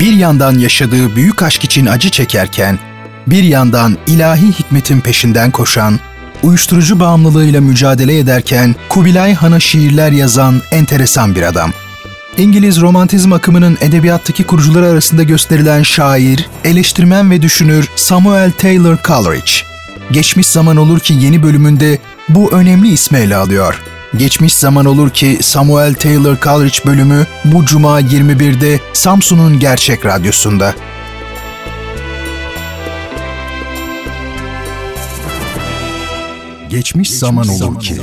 Bir yandan yaşadığı büyük aşk için acı çekerken, bir yandan ilahi hikmetin peşinden koşan, uyuşturucu bağımlılığıyla mücadele ederken Kubilay Han'a şiirler yazan enteresan bir adam. İngiliz romantizm akımının edebiyattaki kurucuları arasında gösterilen şair, eleştirmen ve düşünür Samuel Taylor Coleridge. Geçmiş zaman olur ki yeni bölümünde bu önemli ismi ele alıyor. Geçmiş zaman olur ki Samuel Taylor Coleridge bölümü bu cuma 21'de Samsun'un Gerçek Radyosu'nda. Geçmiş zaman olur ki.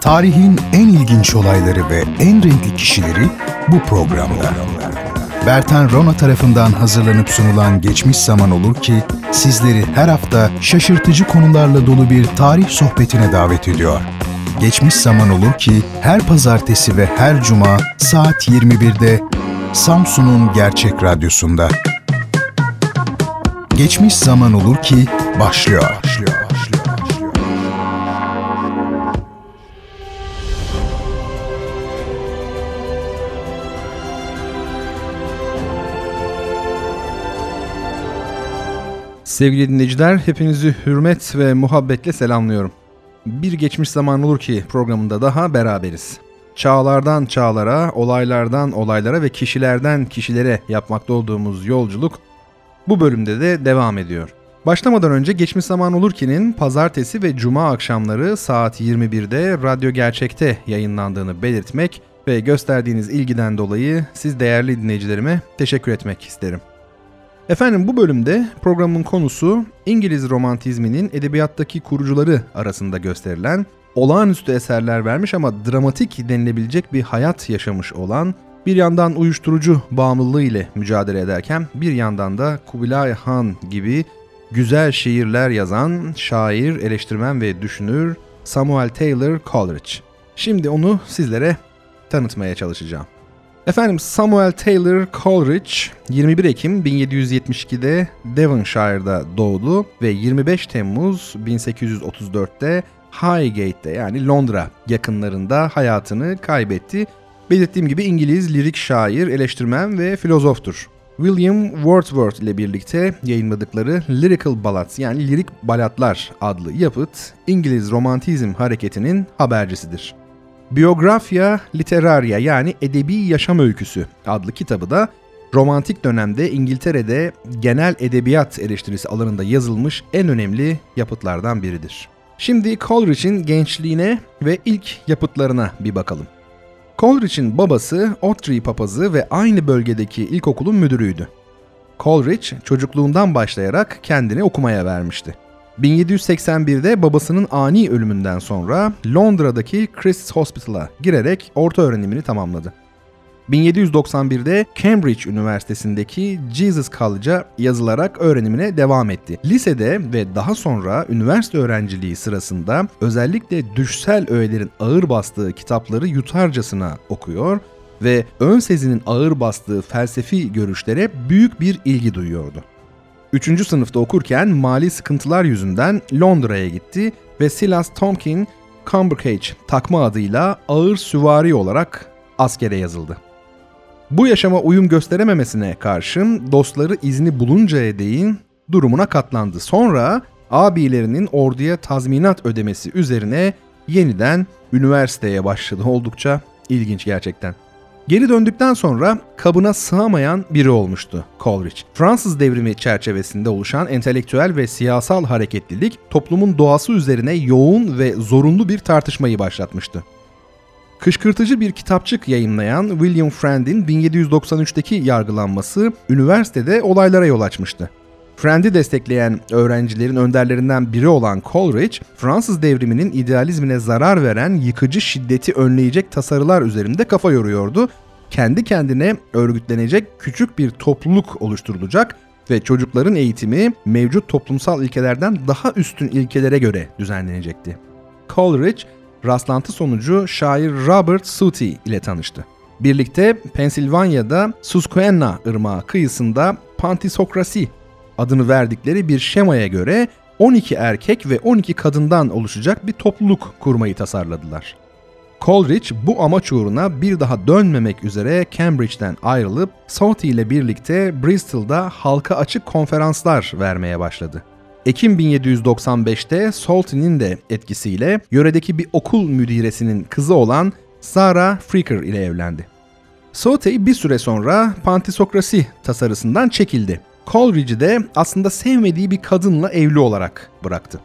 Tarihin en ilginç olayları ve en renkli kişileri bu programda. Bertan Rona tarafından hazırlanıp sunulan Geçmiş Zaman Olur ki sizleri her hafta şaşırtıcı konularla dolu bir tarih sohbetine davet ediyor. Geçmiş Zaman Olur ki her pazartesi ve her cuma saat 21'de Samsun'un Gerçek Radyosu'nda. Geçmiş Zaman Olur ki başlıyor. Sevgili dinleyiciler, hepinizi hürmet ve muhabbetle selamlıyorum. Bir geçmiş zaman olur ki programında daha beraberiz. Çağlardan çağlara, olaylardan olaylara ve kişilerden kişilere yapmakta olduğumuz yolculuk bu bölümde de devam ediyor. Başlamadan önce Geçmiş Zaman Olur ki'nin pazartesi ve cuma akşamları saat 21'de Radyo Gerçek'te yayınlandığını belirtmek ve gösterdiğiniz ilgiden dolayı siz değerli dinleyicilerime teşekkür etmek isterim. Efendim bu bölümde programın konusu İngiliz romantizminin edebiyattaki kurucuları arasında gösterilen, olağanüstü eserler vermiş ama dramatik denilebilecek bir hayat yaşamış olan, bir yandan uyuşturucu bağımlılığı ile mücadele ederken bir yandan da Kubilay Han gibi güzel şiirler yazan şair, eleştirmen ve düşünür Samuel Taylor Coleridge. Şimdi onu sizlere tanıtmaya çalışacağım. Efendim Samuel Taylor Coleridge 21 Ekim 1772'de Devonshire'da doğdu ve 25 Temmuz 1834'te Highgate'de yani Londra yakınlarında hayatını kaybetti. Belirttiğim gibi İngiliz lirik şair, eleştirmen ve filozoftur. William Wordsworth ile birlikte yayınladıkları Lyrical Ballads yani lirik balatlar adlı yapıt İngiliz romantizm hareketinin habercisidir. Biografia Literaria yani Edebi Yaşam Öyküsü adlı kitabı da romantik dönemde İngiltere'de genel edebiyat eleştirisi alanında yazılmış en önemli yapıtlardan biridir. Şimdi Coleridge'in gençliğine ve ilk yapıtlarına bir bakalım. Coleridge'in babası Ottrey papazı ve aynı bölgedeki ilkokulun müdürüydü. Coleridge çocukluğundan başlayarak kendini okumaya vermişti. 1781'de babasının ani ölümünden sonra Londra'daki Christ's Hospital'a girerek orta öğrenimini tamamladı. 1791'de Cambridge Üniversitesi'ndeki Jesus College'a yazılarak öğrenimine devam etti. Lisede ve daha sonra üniversite öğrenciliği sırasında özellikle düşsel öğelerin ağır bastığı kitapları yutarcasına okuyor ve ön sezinin ağır bastığı felsefi görüşlere büyük bir ilgi duyuyordu. Üçüncü sınıfta okurken mali sıkıntılar yüzünden Londra'ya gitti ve Silas Tomkin Cumbercage takma adıyla ağır süvari olarak askere yazıldı. Bu yaşama uyum gösterememesine karşın dostları izni buluncaya değin durumuna katlandı. Sonra abilerinin orduya tazminat ödemesi üzerine yeniden üniversiteye başladı. Oldukça ilginç gerçekten. Geri döndükten sonra kabına sığamayan biri olmuştu Coleridge. Fransız devrimi çerçevesinde oluşan entelektüel ve siyasal hareketlilik toplumun doğası üzerine yoğun ve zorunlu bir tartışmayı başlatmıştı. Kışkırtıcı bir kitapçık yayınlayan William Friend'in 1793'teki yargılanması üniversitede olaylara yol açmıştı. Friend'i destekleyen öğrencilerin önderlerinden biri olan Coleridge, Fransız devriminin idealizmine zarar veren yıkıcı şiddeti önleyecek tasarılar üzerinde kafa yoruyordu. Kendi kendine örgütlenecek küçük bir topluluk oluşturulacak ve çocukların eğitimi mevcut toplumsal ilkelerden daha üstün ilkelere göre düzenlenecekti. Coleridge, rastlantı sonucu şair Robert Southey ile tanıştı. Birlikte Pensilvanya'da Susquehanna Irmağı kıyısında Pantisokrasi adını verdikleri bir şemaya göre 12 erkek ve 12 kadından oluşacak bir topluluk kurmayı tasarladılar. Coleridge bu amaç uğruna bir daha dönmemek üzere Cambridge'den ayrılıp Southey ile birlikte Bristol'da halka açık konferanslar vermeye başladı. Ekim 1795'te Salty'nin de etkisiyle yöredeki bir okul müdiresinin kızı olan Sarah Freaker ile evlendi. Southey bir süre sonra pantisokrasi tasarısından çekildi. Coleridge'i de aslında sevmediği bir kadınla evli olarak bıraktı.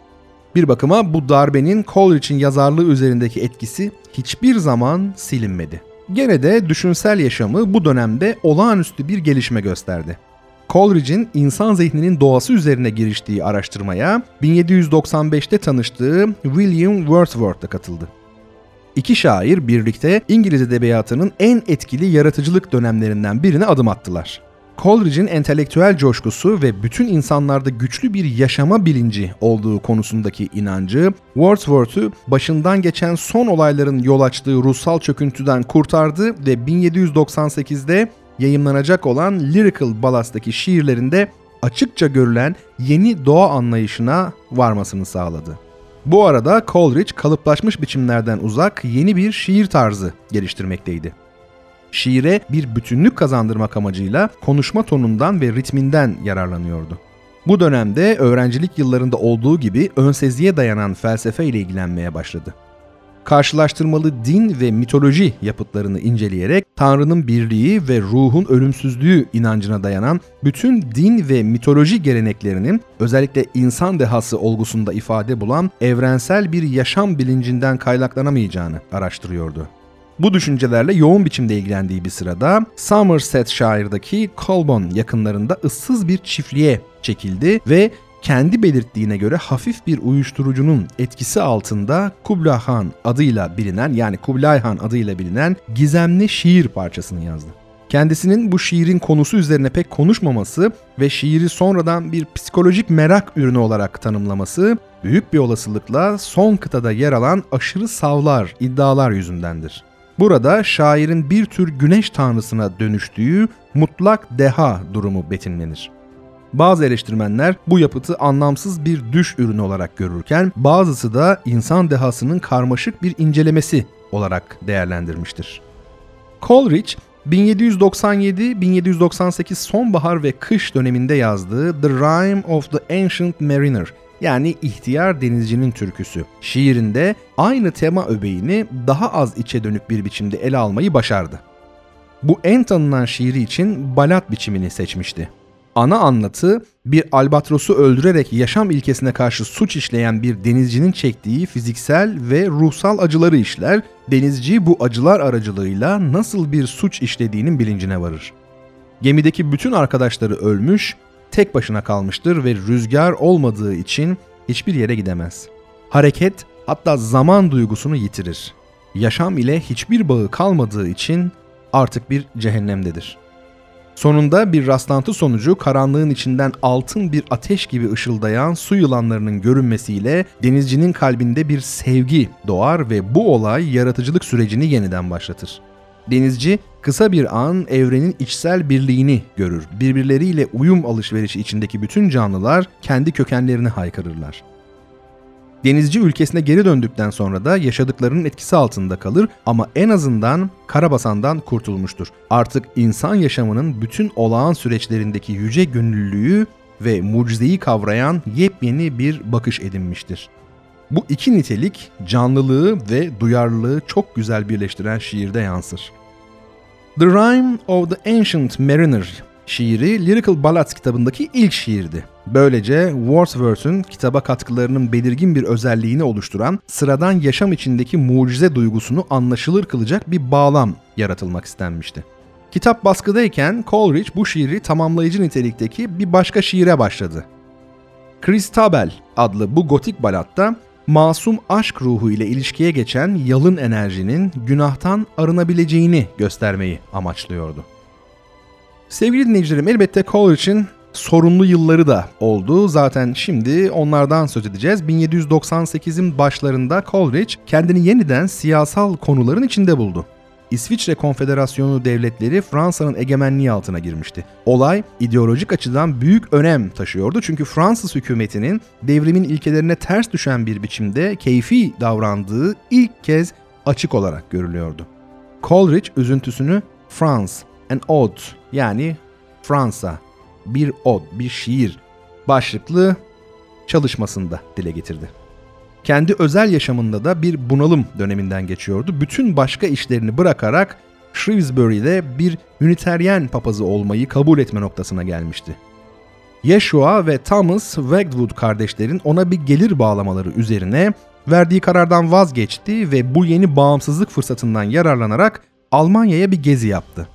Bir bakıma bu darbenin Coleridge'in yazarlığı üzerindeki etkisi hiçbir zaman silinmedi. Gene de düşünsel yaşamı bu dönemde olağanüstü bir gelişme gösterdi. Coleridge'in insan zihninin doğası üzerine giriştiği araştırmaya 1795'te tanıştığı William Wordsworth katıldı. İki şair birlikte İngiliz edebiyatının en etkili yaratıcılık dönemlerinden birine adım attılar. Coleridge'in entelektüel coşkusu ve bütün insanlarda güçlü bir yaşama bilinci olduğu konusundaki inancı, Wordsworth'u başından geçen son olayların yol açtığı ruhsal çöküntüden kurtardı ve 1798'de yayımlanacak olan Lyrical Ballas'taki şiirlerinde açıkça görülen yeni doğa anlayışına varmasını sağladı. Bu arada Coleridge kalıplaşmış biçimlerden uzak yeni bir şiir tarzı geliştirmekteydi. Şiire bir bütünlük kazandırmak amacıyla konuşma tonundan ve ritminden yararlanıyordu. Bu dönemde öğrencilik yıllarında olduğu gibi önseziye dayanan felsefe ile ilgilenmeye başladı karşılaştırmalı din ve mitoloji yapıtlarını inceleyerek Tanrı'nın birliği ve ruhun ölümsüzlüğü inancına dayanan bütün din ve mitoloji geleneklerinin özellikle insan dehası olgusunda ifade bulan evrensel bir yaşam bilincinden kaynaklanamayacağını araştırıyordu. Bu düşüncelerle yoğun biçimde ilgilendiği bir sırada Somersetshire Colborne yakınlarında ıssız bir çiftliğe çekildi ve kendi belirttiğine göre hafif bir uyuşturucunun etkisi altında Kublai Han adıyla bilinen yani Kublai Han adıyla bilinen gizemli şiir parçasını yazdı. Kendisinin bu şiirin konusu üzerine pek konuşmaması ve şiiri sonradan bir psikolojik merak ürünü olarak tanımlaması büyük bir olasılıkla son kıtada yer alan aşırı savlar, iddialar yüzündendir. Burada şairin bir tür güneş tanrısına dönüştüğü mutlak deha durumu betimlenir. Bazı eleştirmenler bu yapıtı anlamsız bir düş ürünü olarak görürken bazısı da insan dehasının karmaşık bir incelemesi olarak değerlendirmiştir. Coleridge 1797-1798 sonbahar ve kış döneminde yazdığı The Rime of the Ancient Mariner yani ihtiyar denizcinin türküsü şiirinde aynı tema öbeğini daha az içe dönük bir biçimde ele almayı başardı. Bu en tanınan şiiri için balat biçimini seçmişti. Ana anlatı bir albatrosu öldürerek yaşam ilkesine karşı suç işleyen bir denizcinin çektiği fiziksel ve ruhsal acıları işler, denizci bu acılar aracılığıyla nasıl bir suç işlediğinin bilincine varır. Gemideki bütün arkadaşları ölmüş, tek başına kalmıştır ve rüzgar olmadığı için hiçbir yere gidemez. Hareket hatta zaman duygusunu yitirir. Yaşam ile hiçbir bağı kalmadığı için artık bir cehennemdedir.'' Sonunda bir rastlantı sonucu karanlığın içinden altın bir ateş gibi ışıldayan su yılanlarının görünmesiyle denizcinin kalbinde bir sevgi doğar ve bu olay yaratıcılık sürecini yeniden başlatır. Denizci kısa bir an evrenin içsel birliğini görür. Birbirleriyle uyum alışverişi içindeki bütün canlılar kendi kökenlerini haykırırlar. Denizci ülkesine geri döndükten sonra da yaşadıklarının etkisi altında kalır ama en azından Karabasan'dan kurtulmuştur. Artık insan yaşamının bütün olağan süreçlerindeki yüce gönüllülüğü ve mucizeyi kavrayan yepyeni bir bakış edinmiştir. Bu iki nitelik canlılığı ve duyarlılığı çok güzel birleştiren şiirde yansır. The Rime of the Ancient Mariner şiiri Lyrical Ballads kitabındaki ilk şiirdi. Böylece Wordsworth'un kitaba katkılarının belirgin bir özelliğini oluşturan sıradan yaşam içindeki mucize duygusunu anlaşılır kılacak bir bağlam yaratılmak istenmişti. Kitap baskıdayken Coleridge bu şiiri tamamlayıcı nitelikteki bir başka şiire başladı. Christabel adlı bu gotik balatta masum aşk ruhu ile ilişkiye geçen yalın enerjinin günahtan arınabileceğini göstermeyi amaçlıyordu. Sevgili dinleyicilerim elbette Coleridge'in sorunlu yılları da oldu. Zaten şimdi onlardan söz edeceğiz. 1798'in başlarında Coleridge kendini yeniden siyasal konuların içinde buldu. İsviçre Konfederasyonu devletleri Fransa'nın egemenliği altına girmişti. Olay ideolojik açıdan büyük önem taşıyordu çünkü Fransız hükümetinin devrimin ilkelerine ters düşen bir biçimde keyfi davrandığı ilk kez açık olarak görülüyordu. Coleridge üzüntüsünü France, an ode yani Fransa, bir od, bir şiir başlıklı çalışmasında dile getirdi. Kendi özel yaşamında da bir bunalım döneminden geçiyordu. Bütün başka işlerini bırakarak Shrewsbury'de bir Üniteryen papazı olmayı kabul etme noktasına gelmişti. Yeshua ve Thomas Wedgwood kardeşlerin ona bir gelir bağlamaları üzerine verdiği karardan vazgeçti ve bu yeni bağımsızlık fırsatından yararlanarak Almanya'ya bir gezi yaptı.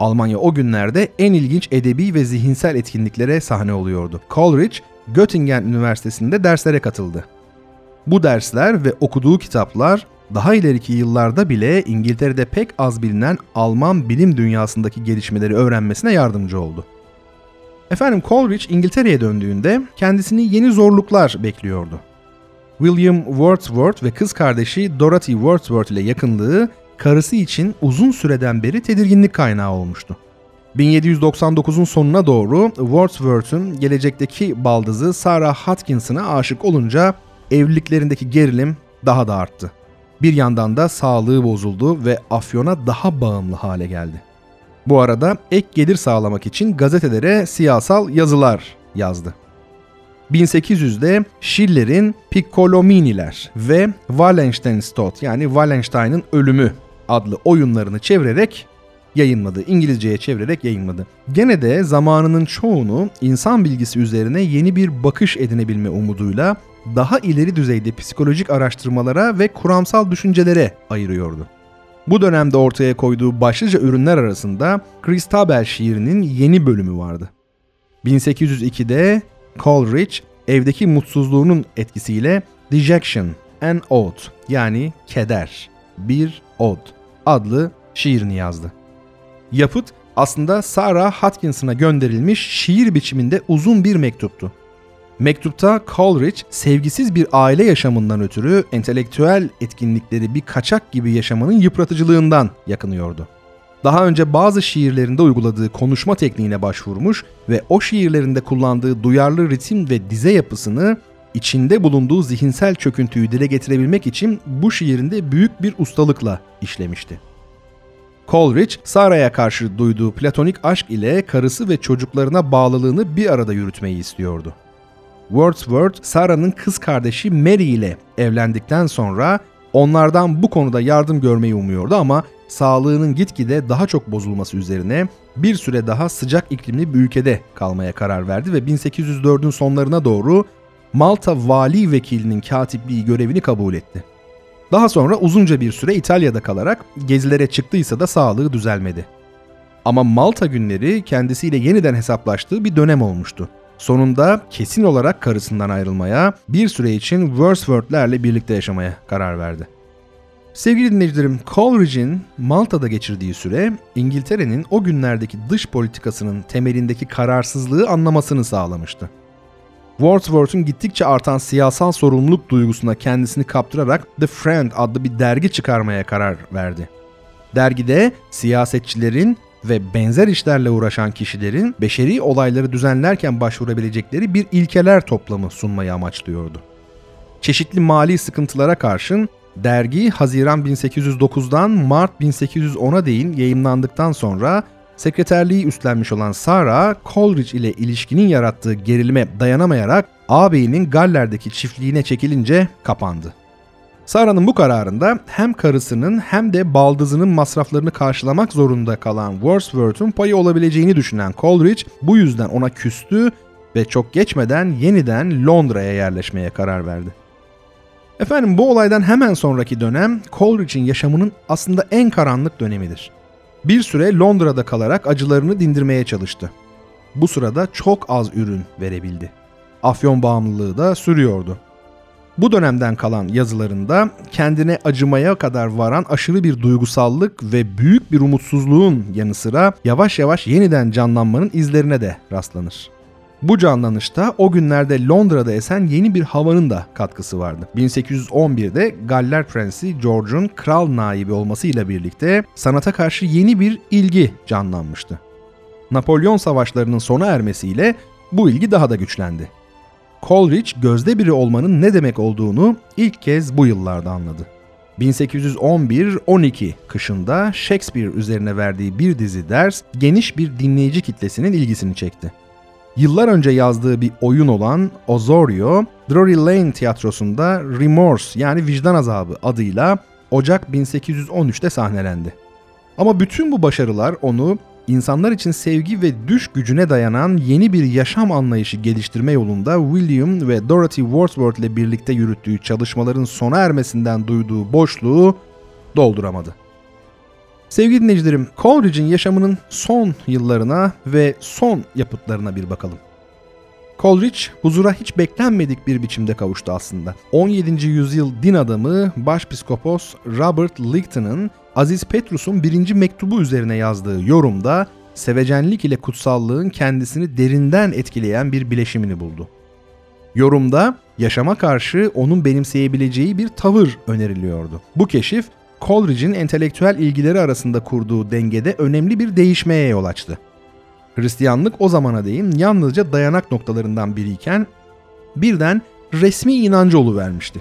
Almanya o günlerde en ilginç edebi ve zihinsel etkinliklere sahne oluyordu. Coleridge, Göttingen Üniversitesi'nde derslere katıldı. Bu dersler ve okuduğu kitaplar daha ileriki yıllarda bile İngiltere'de pek az bilinen Alman bilim dünyasındaki gelişmeleri öğrenmesine yardımcı oldu. Efendim Coleridge İngiltere'ye döndüğünde kendisini yeni zorluklar bekliyordu. William Wordsworth ve kız kardeşi Dorothy Wordsworth ile yakınlığı karısı için uzun süreden beri tedirginlik kaynağı olmuştu. 1799'un sonuna doğru Wordsworth'un gelecekteki baldızı Sarah Hodkinson'a aşık olunca evliliklerindeki gerilim daha da arttı. Bir yandan da sağlığı bozuldu ve afyona daha bağımlı hale geldi. Bu arada ek gelir sağlamak için gazetelere siyasal yazılar yazdı. 1800'de Schiller'in Piccolominiler ve Wallenstein's yani Wallenstein'ın Ölümü adlı oyunlarını çevirerek yayınladı. İngilizceye çevirerek yayınladı. Gene de zamanının çoğunu insan bilgisi üzerine yeni bir bakış edinebilme umuduyla daha ileri düzeyde psikolojik araştırmalara ve kuramsal düşüncelere ayırıyordu. Bu dönemde ortaya koyduğu başlıca ürünler arasında Christabel şiirinin yeni bölümü vardı. 1802'de Coleridge evdeki mutsuzluğunun etkisiyle Dejection, an Ode yani keder, bir od adlı şiirini yazdı. Yapıt aslında Sarah Hodkinson'a gönderilmiş şiir biçiminde uzun bir mektuptu. Mektupta Coleridge sevgisiz bir aile yaşamından ötürü entelektüel etkinlikleri bir kaçak gibi yaşamanın yıpratıcılığından yakınıyordu. Daha önce bazı şiirlerinde uyguladığı konuşma tekniğine başvurmuş ve o şiirlerinde kullandığı duyarlı ritim ve dize yapısını içinde bulunduğu zihinsel çöküntüyü dile getirebilmek için bu şiirinde büyük bir ustalıkla işlemişti. Coleridge, Sarah'ya karşı duyduğu platonik aşk ile karısı ve çocuklarına bağlılığını bir arada yürütmeyi istiyordu. Wordsworth, Sarah'nın kız kardeşi Mary ile evlendikten sonra onlardan bu konuda yardım görmeyi umuyordu ama sağlığının gitgide daha çok bozulması üzerine bir süre daha sıcak iklimli bir ülkede kalmaya karar verdi ve 1804'ün sonlarına doğru Malta vali vekilinin katipliği görevini kabul etti. Daha sonra uzunca bir süre İtalya'da kalarak gezilere çıktıysa da sağlığı düzelmedi. Ama Malta günleri kendisiyle yeniden hesaplaştığı bir dönem olmuştu. Sonunda kesin olarak karısından ayrılmaya, bir süre için Wordsworth'lerle birlikte yaşamaya karar verdi. Sevgili dinleyicilerim, Coleridge'in Malta'da geçirdiği süre İngiltere'nin o günlerdeki dış politikasının temelindeki kararsızlığı anlamasını sağlamıştı. Wordsworth'un gittikçe artan siyasal sorumluluk duygusuna kendisini kaptırarak The Friend adlı bir dergi çıkarmaya karar verdi. Dergide siyasetçilerin ve benzer işlerle uğraşan kişilerin beşeri olayları düzenlerken başvurabilecekleri bir ilkeler toplamı sunmayı amaçlıyordu. Çeşitli mali sıkıntılara karşın dergi Haziran 1809'dan Mart 1810'a değin yayımlandıktan sonra sekreterliği üstlenmiş olan Sarah, Coleridge ile ilişkinin yarattığı gerilime dayanamayarak ağabeyinin Galler'deki çiftliğine çekilince kapandı. Sarah'nın bu kararında hem karısının hem de baldızının masraflarını karşılamak zorunda kalan Wordsworth'un payı olabileceğini düşünen Coleridge bu yüzden ona küstü ve çok geçmeden yeniden Londra'ya yerleşmeye karar verdi. Efendim bu olaydan hemen sonraki dönem Coleridge'in yaşamının aslında en karanlık dönemidir. Bir süre Londra'da kalarak acılarını dindirmeye çalıştı. Bu sırada çok az ürün verebildi. Afyon bağımlılığı da sürüyordu. Bu dönemden kalan yazılarında kendine acımaya kadar varan aşırı bir duygusallık ve büyük bir umutsuzluğun yanı sıra yavaş yavaş yeniden canlanmanın izlerine de rastlanır. Bu canlanışta o günlerde Londra'da esen yeni bir havanın da katkısı vardı. 1811'de Galler Prensi George'un kral naibi olmasıyla birlikte sanata karşı yeni bir ilgi canlanmıştı. Napolyon savaşlarının sona ermesiyle bu ilgi daha da güçlendi. Coleridge gözde biri olmanın ne demek olduğunu ilk kez bu yıllarda anladı. 1811-12 kışında Shakespeare üzerine verdiği bir dizi ders geniş bir dinleyici kitlesinin ilgisini çekti. Yıllar önce yazdığı bir oyun olan Osorio, Drury Lane tiyatrosunda Remorse yani vicdan azabı adıyla Ocak 1813'te sahnelendi. Ama bütün bu başarılar onu insanlar için sevgi ve düş gücüne dayanan yeni bir yaşam anlayışı geliştirme yolunda William ve Dorothy Wordsworth ile birlikte yürüttüğü çalışmaların sona ermesinden duyduğu boşluğu dolduramadı. Sevgili dinleyicilerim, Coleridge'in yaşamının son yıllarına ve son yapıtlarına bir bakalım. Coleridge huzura hiç beklenmedik bir biçimde kavuştu aslında. 17. yüzyıl din adamı Başpiskopos Robert Ligton'ın Aziz Petrus'un birinci mektubu üzerine yazdığı yorumda sevecenlik ile kutsallığın kendisini derinden etkileyen bir bileşimini buldu. Yorumda yaşama karşı onun benimseyebileceği bir tavır öneriliyordu. Bu keşif Coleridge'in entelektüel ilgileri arasında kurduğu dengede önemli bir değişmeye yol açtı. Hristiyanlık o zamana değin yalnızca dayanak noktalarından biriyken birden resmi inancı vermişti.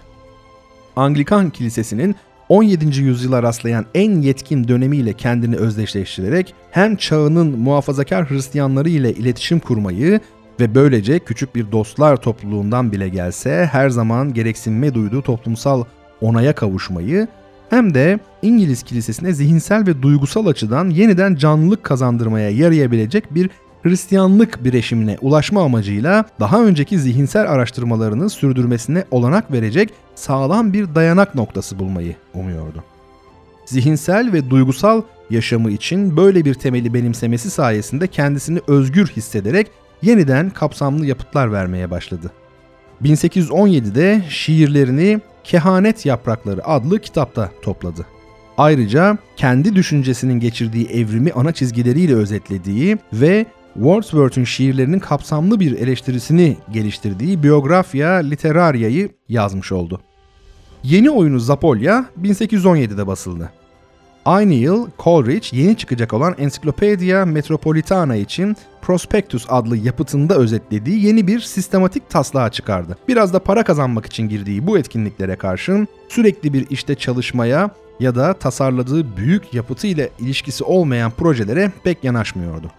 Anglikan Kilisesi'nin 17. yüzyıla rastlayan en yetkin dönemiyle kendini özdeşleştirerek hem çağının muhafazakar Hristiyanları ile iletişim kurmayı ve böylece küçük bir dostlar topluluğundan bile gelse her zaman gereksinme duyduğu toplumsal onaya kavuşmayı hem de İngiliz kilisesine zihinsel ve duygusal açıdan yeniden canlılık kazandırmaya yarayabilecek bir Hristiyanlık bireşimine ulaşma amacıyla daha önceki zihinsel araştırmalarını sürdürmesine olanak verecek sağlam bir dayanak noktası bulmayı umuyordu. Zihinsel ve duygusal yaşamı için böyle bir temeli benimsemesi sayesinde kendisini özgür hissederek yeniden kapsamlı yapıtlar vermeye başladı. 1817'de şiirlerini Kehanet Yaprakları adlı kitapta topladı. Ayrıca kendi düşüncesinin geçirdiği evrimi ana çizgileriyle özetlediği ve Wordsworth'un şiirlerinin kapsamlı bir eleştirisini geliştirdiği Biografia Literaria'yı yazmış oldu. Yeni oyunu Zapolya 1817'de basıldı. Aynı yıl Coleridge yeni çıkacak olan Encyclopedia Metropolitana için Prospectus adlı yapıtında özetlediği yeni bir sistematik taslağı çıkardı. Biraz da para kazanmak için girdiği bu etkinliklere karşın sürekli bir işte çalışmaya ya da tasarladığı büyük yapıtı ile ilişkisi olmayan projelere pek yanaşmıyordu.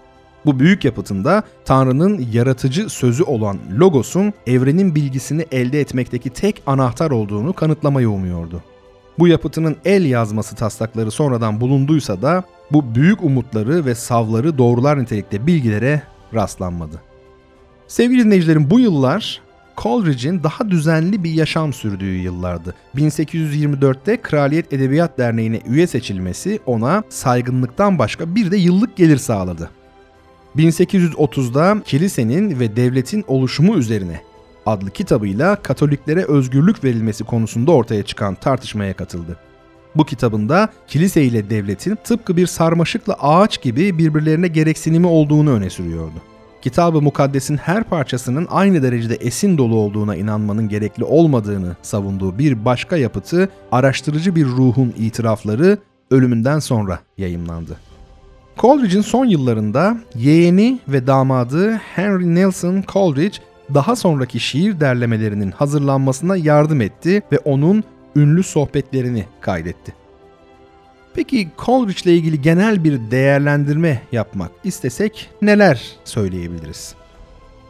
Bu büyük yapıtında Tanrı'nın yaratıcı sözü olan Logos'un evrenin bilgisini elde etmekteki tek anahtar olduğunu kanıtlamayı umuyordu. Bu yapıtının el yazması taslakları sonradan bulunduysa da bu büyük umutları ve savları doğrular nitelikte bilgilere rastlanmadı. Sevgili dinleyicilerim bu yıllar Coleridge'in daha düzenli bir yaşam sürdüğü yıllardı. 1824'te Kraliyet Edebiyat Derneği'ne üye seçilmesi ona saygınlıktan başka bir de yıllık gelir sağladı. 1830'da kilisenin ve devletin oluşumu üzerine adlı kitabıyla Katoliklere özgürlük verilmesi konusunda ortaya çıkan tartışmaya katıldı. Bu kitabında kilise ile devletin tıpkı bir sarmaşıkla ağaç gibi birbirlerine gereksinimi olduğunu öne sürüyordu. Kitabı Mukaddes'in her parçasının aynı derecede esin dolu olduğuna inanmanın gerekli olmadığını savunduğu bir başka yapıtı, araştırıcı bir ruhun itirafları ölümünden sonra yayımlandı. Coleridge'in son yıllarında yeğeni ve damadı Henry Nelson Coleridge daha sonraki şiir derlemelerinin hazırlanmasına yardım etti ve onun ünlü sohbetlerini kaydetti. Peki Coleridge ile ilgili genel bir değerlendirme yapmak istesek neler söyleyebiliriz?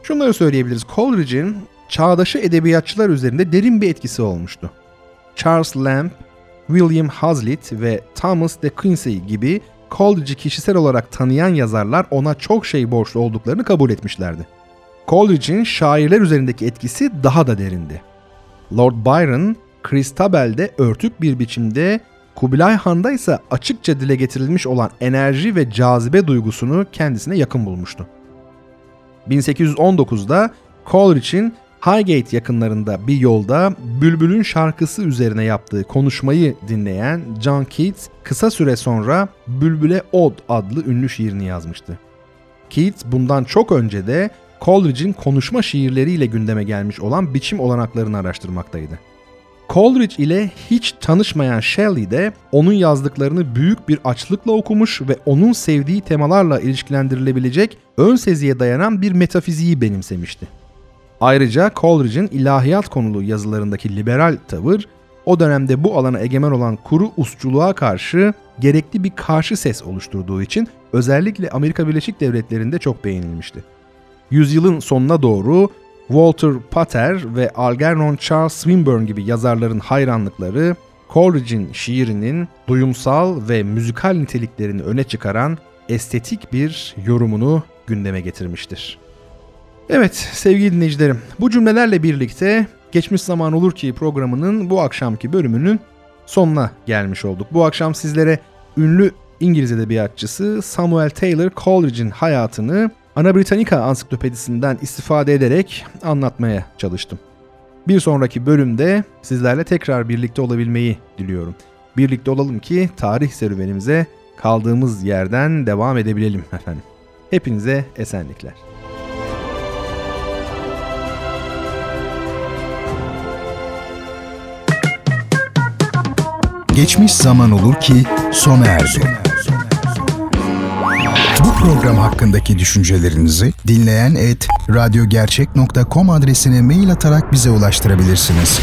Şunları söyleyebiliriz. Coleridge'in çağdaşı edebiyatçılar üzerinde derin bir etkisi olmuştu. Charles Lamb, William Hazlitt ve Thomas de Quincey gibi Coleridge'i kişisel olarak tanıyan yazarlar ona çok şey borçlu olduklarını kabul etmişlerdi. Coleridge'in şairler üzerindeki etkisi daha da derindi. Lord Byron, Christabel'de örtük bir biçimde, Kubilay Han'da ise açıkça dile getirilmiş olan enerji ve cazibe duygusunu kendisine yakın bulmuştu. 1819'da Coleridge'in Highgate yakınlarında bir yolda Bülbül'ün şarkısı üzerine yaptığı konuşmayı dinleyen John Keats kısa süre sonra Bülbül'e Od adlı ünlü şiirini yazmıştı. Keats bundan çok önce de Coleridge'in konuşma şiirleriyle gündeme gelmiş olan biçim olanaklarını araştırmaktaydı. Coleridge ile hiç tanışmayan Shelley de onun yazdıklarını büyük bir açlıkla okumuş ve onun sevdiği temalarla ilişkilendirilebilecek ön seziye dayanan bir metafiziği benimsemişti. Ayrıca Coleridge'in ilahiyat konulu yazılarındaki liberal tavır o dönemde bu alana egemen olan kuru usçuluğa karşı gerekli bir karşı ses oluşturduğu için özellikle Amerika Birleşik Devletleri'nde çok beğenilmişti. Yüzyılın sonuna doğru Walter Pater ve Algernon Charles Swinburne gibi yazarların hayranlıkları Coleridge'in şiirinin duyumsal ve müzikal niteliklerini öne çıkaran estetik bir yorumunu gündeme getirmiştir. Evet sevgili dinleyicilerim bu cümlelerle birlikte Geçmiş Zaman Olur Ki programının bu akşamki bölümünün sonuna gelmiş olduk. Bu akşam sizlere ünlü İngiliz edebiyatçısı Samuel Taylor Coleridge'in hayatını Ana Britannica ansiklopedisinden istifade ederek anlatmaya çalıştım. Bir sonraki bölümde sizlerle tekrar birlikte olabilmeyi diliyorum. Birlikte olalım ki tarih serüvenimize kaldığımız yerden devam edebilelim efendim. Hepinize esenlikler. Geçmiş zaman olur ki sona erdi. Bu program hakkındaki düşüncelerinizi dinleyen et radyogercek.com adresine mail atarak bize ulaştırabilirsiniz.